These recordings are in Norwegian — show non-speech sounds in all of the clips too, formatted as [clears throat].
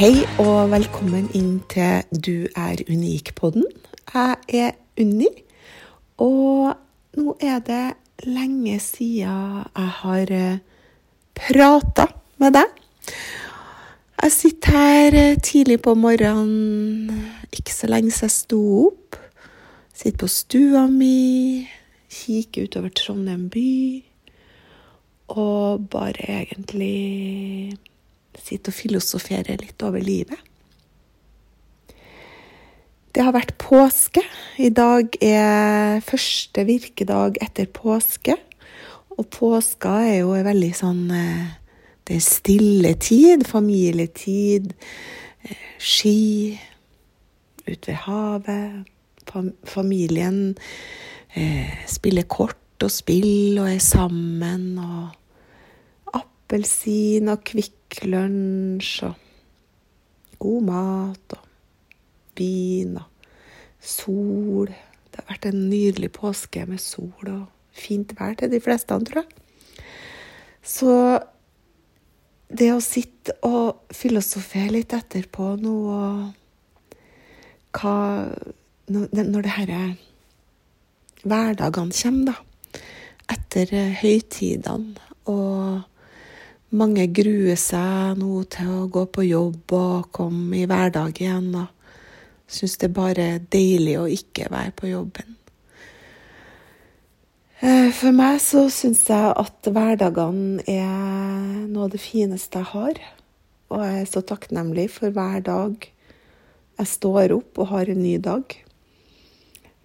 Hei og velkommen inn til Du er unik-podden. Jeg er Unni, og nå er det lenge siden jeg har prata med deg. Jeg sitter her eh, tidlig på morgenen, ikke så lenge siden jeg sto opp. Sitter på stua mi, kikker utover Trondheim by, og bare egentlig sitter og filosoferer litt over livet. Det har vært påske. I dag er første virkedag etter påske. Og påska er jo veldig sånn eh, Det er stille tid, familietid, eh, ski, ut ved havet. Familien eh, spiller kort og spill og er sammen. Og appelsin og Kvikk Lunsj og god mat og vin og sol. Det har vært en nydelig påske med sol og fint vær til de fleste, tror jeg. Så det å sitte og filosofere litt etterpå nå og hva Når det herre hverdagene kommer, da. Etter høytidene og mange gruer seg nå til å gå på jobb og komme i hverdag igjen. Og syns det er bare deilig å ikke være på jobben. Eh, for meg så syns jeg at hverdagene er noe av det fineste jeg har. Og jeg er så takknemlig for hver dag jeg står opp og har en ny dag.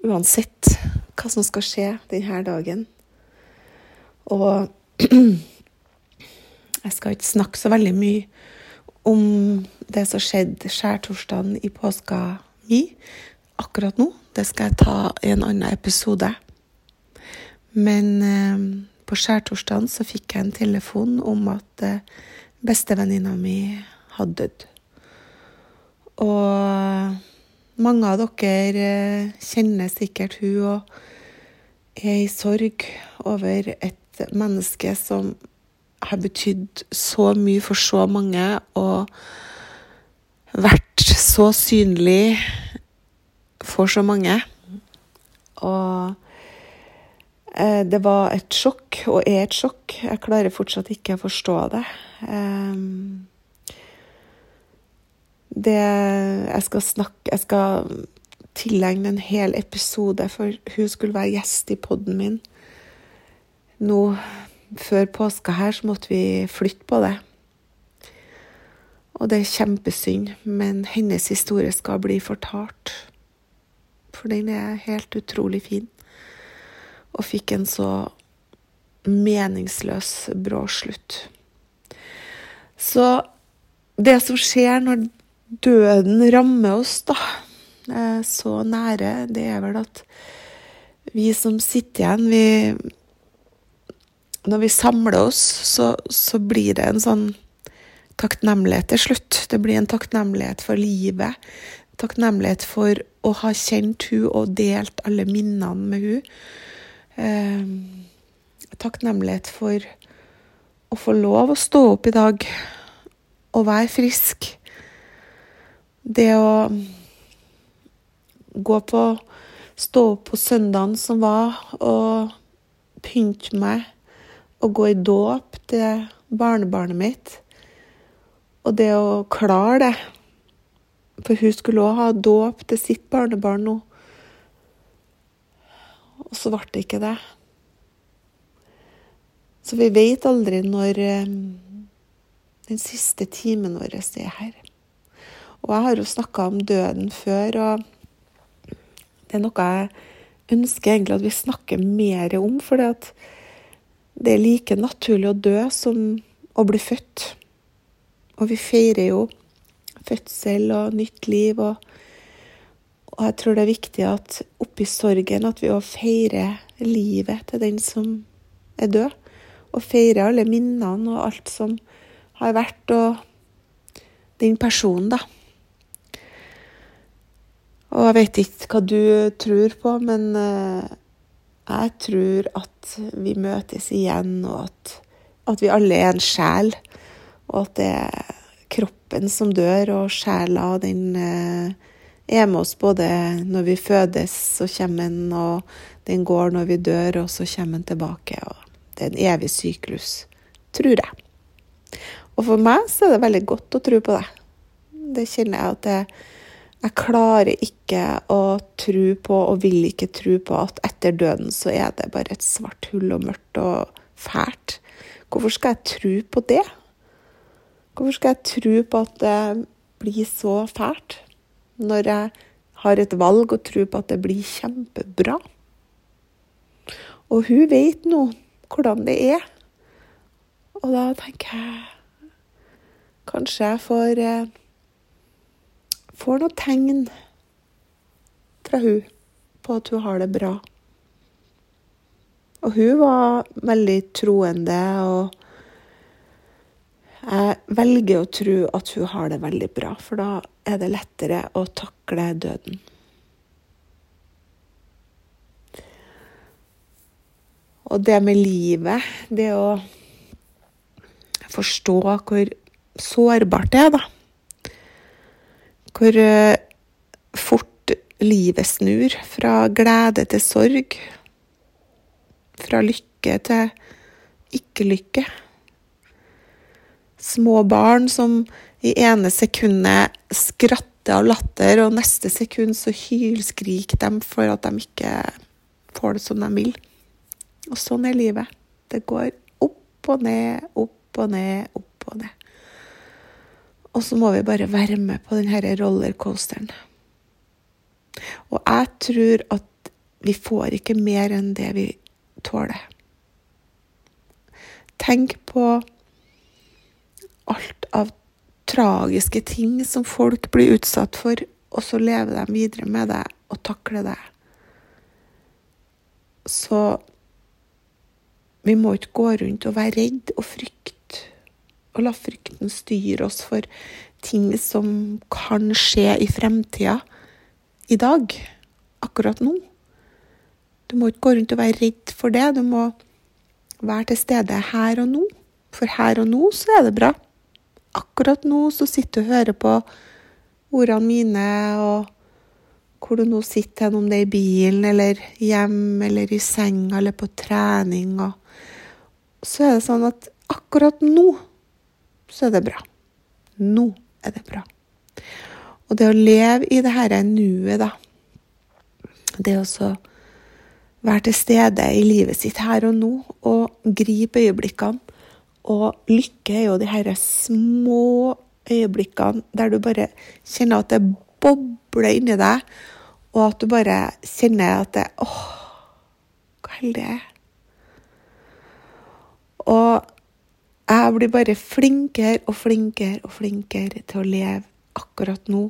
Uansett hva som skal skje denne dagen. Og [clears throat] Jeg skal ikke snakke så veldig mye om det som skjedde skjærtorsdagen i påska mi akkurat nå. Det skal jeg ta i en annen episode. Men eh, på skjærtorsdagen så fikk jeg en telefon om at eh, bestevenninna mi hadde dødd. Og mange av dere eh, kjenner sikkert hun og er i sorg over et menneske som har betydd så mye for så mange og vært så synlig for så mange. Og eh, det var et sjokk, og er et sjokk. Jeg klarer fortsatt ikke å forstå det. Eh, det Jeg skal snakke Jeg skal tilegne en hel episode, for hun skulle være gjest i poden min nå før påska her så måtte vi flytte på det. Og det er kjempesynd, men hennes historie skal bli fortalt. For den er helt utrolig fin. Og fikk en så meningsløs brå slutt. Så det som skjer når døden rammer oss, da, så nære, det er vel at vi som sitter igjen, vi når vi samler oss, så, så, blir det en sånn takknemlighet til slutt. Det blir en takknemlighet for livet. Takknemlighet for å ha kjent hun og delt alle minnene med hun. Eh, takknemlighet for å få lov å stå opp i dag og være frisk. Det å gå på Stå opp på søndagen som var, og pynte meg å gå i dåp til barnebarnet mitt. Og det å klare det. For hun skulle òg ha dåp til sitt barnebarn nå. Og så ble det ikke det. Så vi vet aldri når eh, den siste timen vår er her. Og jeg har jo snakka om døden før, og det er noe jeg ønsker egentlig at vi snakker mer om. For det er like naturlig å dø som å bli født. Og vi feirer jo fødsel og nytt liv. Og, og jeg tror det er viktig at oppi sorgen at vi òg feirer livet til den som er død. Og feirer alle minnene og alt som har vært, og den personen, da. Og jeg vet ikke hva du tror på, men eh, jeg tror at vi møtes igjen, og at, at vi alle er en sjel. Og at det er kroppen som dør, og sjela den eh, er med oss både når vi fødes, så kommer den, og den går når vi dør, og så kommer den tilbake. og Det er en evig syklus, tror jeg. Og for meg så er det veldig godt å tro på det. Det kjenner jeg at jeg, jeg klarer ikke å tro på, og vil ikke tro på, at etter døden så er det bare et svart hull og mørkt og fælt. Hvorfor skal jeg tro på det? Hvorfor skal jeg tro på at det blir så fælt, når jeg har et valg og tro på at det blir kjempebra? Og hun vet nå hvordan det er. Og da tenker jeg Kanskje jeg får, eh, får noen tegn fra hun på at hun har det bra. Og hun var veldig troende og jeg velger å tro at hun har det veldig bra, for da er det lettere å takle døden. Og det med livet, det å forstå hvor sårbart det er, da. Hvor eh, fort livet snur fra glede til sorg. Fra lykke til ikke-lykke små barn som i ene sekundet skratter av latter, og neste sekund så hylskriker de for at de ikke får det som de vil. Og sånn er livet. Det går opp og ned, opp og ned, opp og ned. Og så må vi bare være med på denne rollercoasteren. Og jeg tror at vi får ikke mer enn det vi tåler. Tenk på alt av tragiske ting som folk blir utsatt for, og så lever de videre med det og takler det. Så vi må ikke gå rundt og være redd og frykte, og la frykten styre oss for ting som kan skje i fremtida, i dag, akkurat nå. Du må ikke gå rundt og være redd for det, du må være til stede her og nå. For her og nå så er det bra akkurat nå så sitter du og hører på ordene mine, og hvor du nå sitter, om det er i bilen eller hjemme eller i senga eller på trening. Og så er det sånn at akkurat nå så er det bra. Nå er det bra. Og det å leve i det her nuet, da Det å være til stede i livet sitt her og nå og gripe øyeblikkene og lykke er jo de her små øyeblikkene der du bare kjenner at det bobler inni deg, og at du bare kjenner at det Åh, hvor heldig jeg er. Og jeg blir bare flinkere og flinkere og flinkere til å leve akkurat nå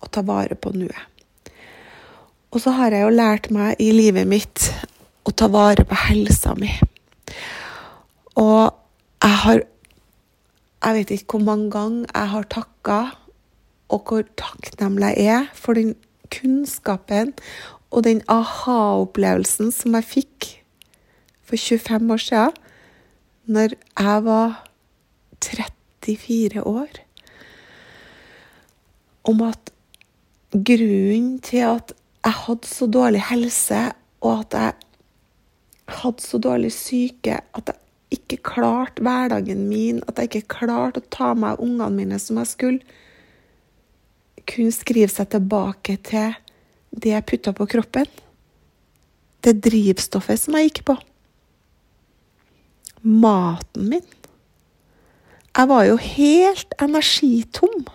og ta vare på nuet. Og så har jeg jo lært meg i livet mitt å ta vare på helsa mi. Og jeg har Jeg vet ikke hvor mange ganger jeg har takka, og hvor takknemlig jeg er for den kunnskapen og den aha-opplevelsen som jeg fikk for 25 år siden, når jeg var 34 år, om at grunnen til at jeg hadde så dårlig helse, og at jeg hadde så dårlig syke, at jeg ikke klarte hverdagen min, at jeg ikke klarte å ta meg av ungene mine som jeg skulle, kunne skrive seg tilbake til det jeg putta på kroppen. Det drivstoffet som jeg gikk på. Maten min. Jeg var jo helt energitom.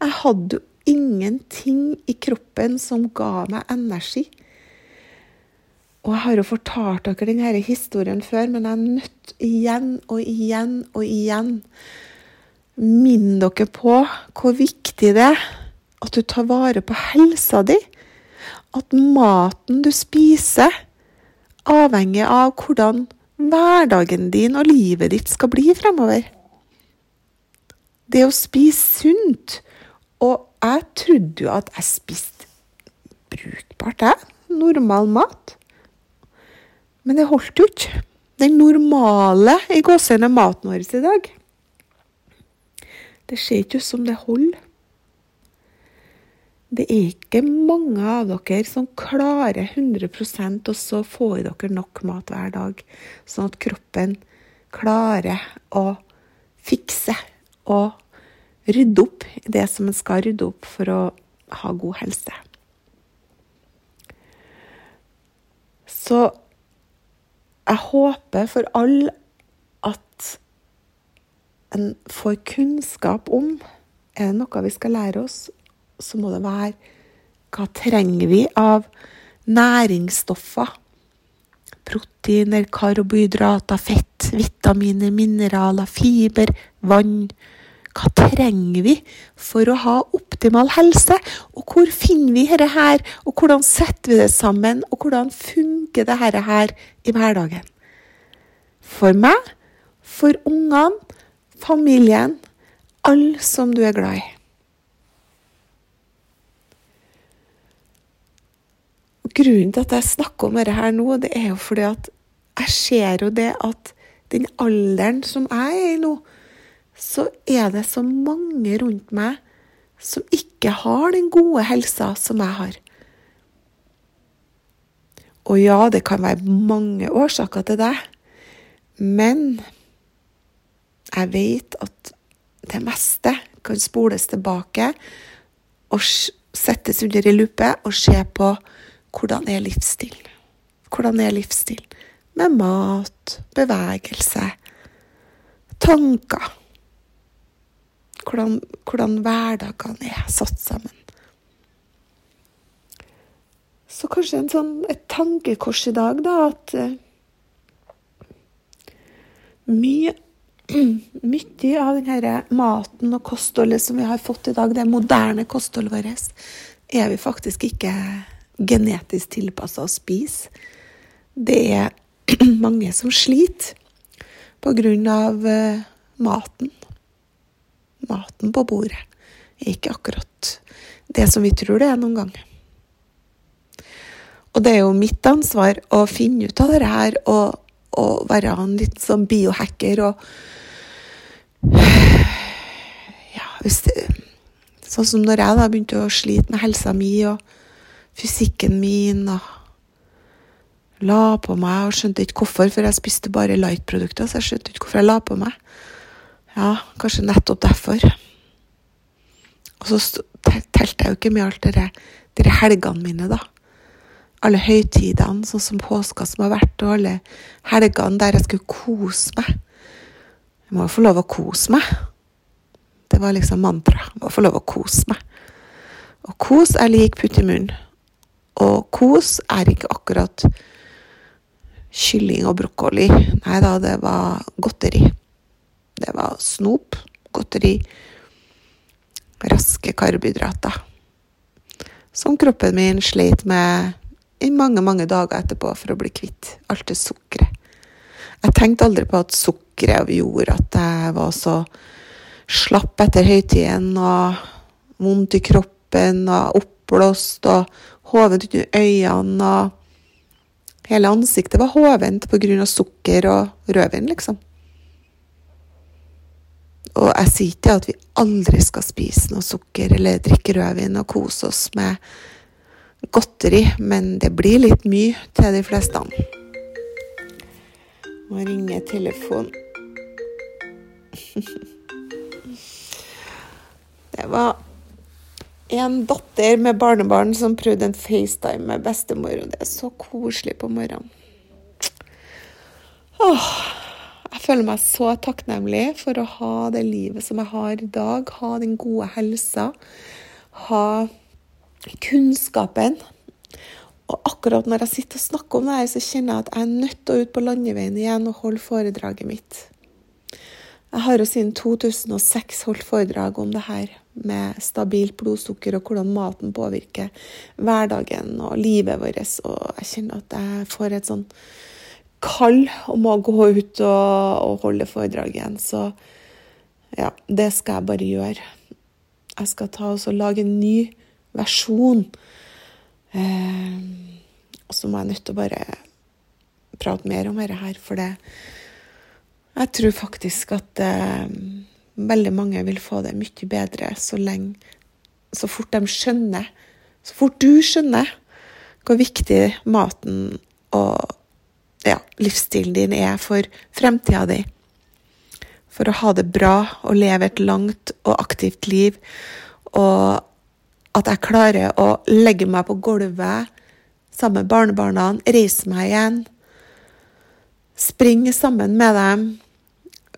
Jeg hadde jo ingenting i kroppen som ga meg energi. Og jeg har jo fortalt dere denne historien før, men jeg er nødt igjen og igjen og igjen minne dere på hvor viktig det er at du tar vare på helsa di. At maten du spiser, avhenger av hvordan hverdagen din og livet ditt skal bli fremover. Det å spise sunt Og jeg trodde jo at jeg spiste brukbart, jeg. Normal mat. Men det holdt jo ikke. Den normale i gåsehudet maten vår i dag. Det ser ikke ut som det holder. Det er ikke mange av dere som klarer 100% og så får dere nok mat hver dag, sånn at kroppen klarer å fikse og rydde opp det som en skal rydde opp for å ha god helse. Så jeg håper for alle at en får kunnskap om Er det noe vi skal lære oss, så må det være hva trenger vi av næringsstoffer? Proteiner, karbohydrater, fett, vitaminer, mineraler, fiber, vann. Hva trenger vi for å ha optimal helse? Og hvor finner vi dette her, og hvordan setter vi det sammen, og hvordan funker dette her i hverdagen? For meg, for ungene, familien, alle som du er glad i. Grunnen til at jeg snakker om dette her nå, det er jo fordi at jeg ser jo det at den alderen som jeg er i nå, så er det så mange rundt meg som ikke har den gode helsa som jeg har. Og ja, det kan være mange årsaker til det, men jeg vet at det meste kan spoles tilbake og settes under i lupe og se på hvordan er livsstil. Hvordan er livsstil? Med mat, bevegelse, tanker. Hvordan, hvordan hverdagene er satt sammen. Så kanskje en sånn, et tankekors i dag, da, at uh, mye [clears throat] mye av denne maten og kostholdet som vi har fått i dag, det moderne kostholdet vårt, er vi faktisk ikke genetisk tilpassa å spise. Det er [clears throat] mange som sliter av uh, maten. Maten på bordet er ikke akkurat det som vi tror det er noen gang. Og det er jo mitt ansvar å finne ut av det her og, og være en litt sånn biohacker og [sighs] Ja, hvis det Sånn som når jeg da begynte å slite med helsa mi og fysikken min og la på meg og skjønte ikke hvorfor, for jeg spiste bare light-produkter, så jeg skjønte ikke hvorfor jeg la på meg. Ja, kanskje nettopp derfor. Og så telte jeg jo ikke med alt det de helgene mine, da. Alle høytidene, sånn som påska som har vært, og alle helgene der jeg skulle kose meg. Jeg må jo få lov å kose meg. Det var liksom mantra. Jeg må få lov å kose meg. Og kos er lik putt i munnen. Og kos er ikke akkurat kylling og brokkoli. Nei da, det var godteri. Det var snop, godteri, raske karbohydrater. Som kroppen min sleit med i mange, mange dager etterpå for å bli kvitt alt det sukkeret. Jeg tenkte aldri på at sukkeret gjorde at jeg var så slapp etter høytiden og vondt i kroppen og oppblåst og hovent under øynene, og hele ansiktet var hovent pga. sukker og rødvin, liksom. Og jeg sier ikke at vi aldri skal spise noe sukker eller drikke rødvin og kose oss med godteri, men det blir litt mye til de fleste. Nå ringer telefonen. [laughs] Det var en datter med barnebarn som prøvde en FaceTime med bestemor, og det er så koselig på morgenen. Åh, Jeg føler meg så takknemlig for å ha det livet som jeg har i dag. Ha den gode helsa. Ha kunnskapen. Og akkurat når jeg sitter og snakker om det her, så kjenner jeg at jeg er nødt til å ut på landeveien igjen og holde foredraget mitt. Jeg har jo siden 2006 holdt foredrag om det her med stabilt blodsukker og hvordan maten påvirker hverdagen og livet vårt. Og jeg kjenner at jeg får et sånn kall om å gå ut og, og holde foredrag igjen. Så ja, det skal jeg bare gjøre. Jeg skal ta og lage en ny versjon. Eh, og så må jeg nødt til å bare prate mer om dette her, for det Jeg tror faktisk at eh, veldig mange vil få det mye bedre så lenge Så fort de skjønner, så fort du skjønner hvor viktig maten og ja, livsstilen din er for fremtida di. For å ha det bra og leve et langt og aktivt liv. Og at jeg klarer å legge meg på gulvet sammen med barnebarna, reise meg igjen, springe sammen med dem,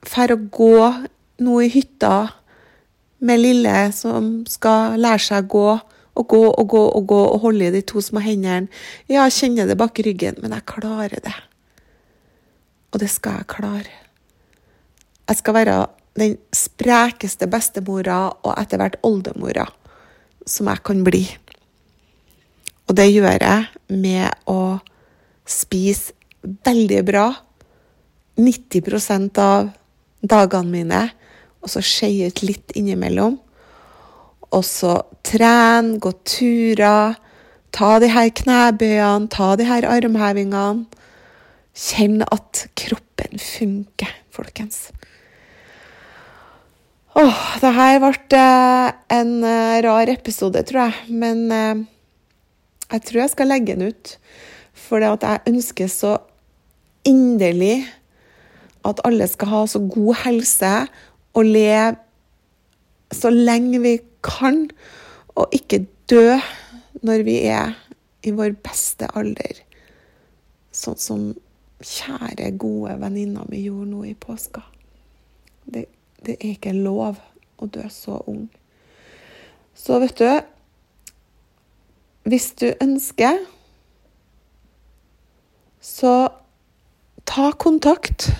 for å gå nå i hytta med Lille som skal lære seg å gå. Og gå og gå og gå og holde i de to små hendene. Ja, jeg kjenner det bak ryggen, men jeg klarer det. Og det skal jeg klare. Jeg skal være den sprekeste bestemora og etter hvert oldemora som jeg kan bli. Og det gjør jeg med å spise veldig bra 90% av dagene mine, og så skeie ut litt innimellom. Og så trene, gå turer, ta de her knebøyene, ta de her armhevingene. Kjenn at kroppen funker, folkens. Åh, det her ble eh, en eh, rar episode, tror jeg. Men eh, jeg tror jeg skal legge den ut. For jeg ønsker så inderlig at alle skal ha så god helse og leve så lenge vi kan, og ikke dø når vi er i vår beste alder. Sånn som kjære, gode venninna mi gjorde nå i påska. Det, det, er ikke lov å dø så ung. Så vet du Hvis du ønsker, så ta kontakt.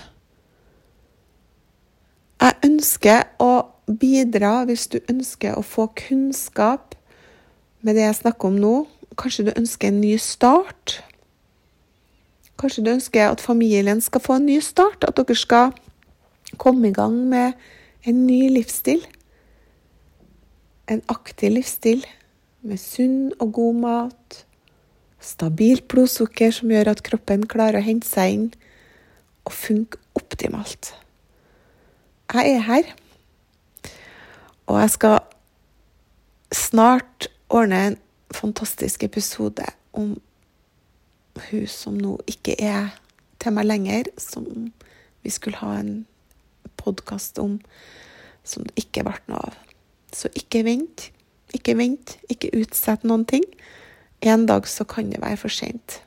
Jeg ønsker å bidra hvis du ønsker å få kunnskap med det jeg snakker om nå. Kanskje du ønsker en ny start. Kanskje du ønsker at familien skal få en ny start, at dere skal komme i gang med en ny livsstil. En aktiv livsstil med sunn og god mat, stabilt blodsukker som gjør at kroppen klarer å hente seg inn og funke optimalt. Jeg er her, og jeg skal snart ordne en fantastisk episode om hun som nå ikke er til meg lenger, som vi skulle ha en podkast om, som det ikke ble noe av. Så ikke vent. Ikke vent. Ikke utsett noen ting. En dag så kan det være for seint.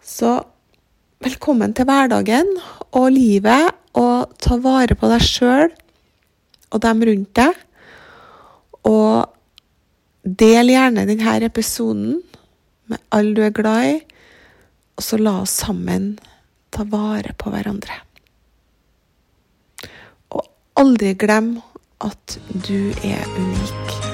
Så velkommen til hverdagen og livet, ta vare på deg sjøl og dem rundt deg. Og del gjerne denne episoden med alle du er glad i, og så la oss sammen ta vare på hverandre. Og aldri glem at du er unik.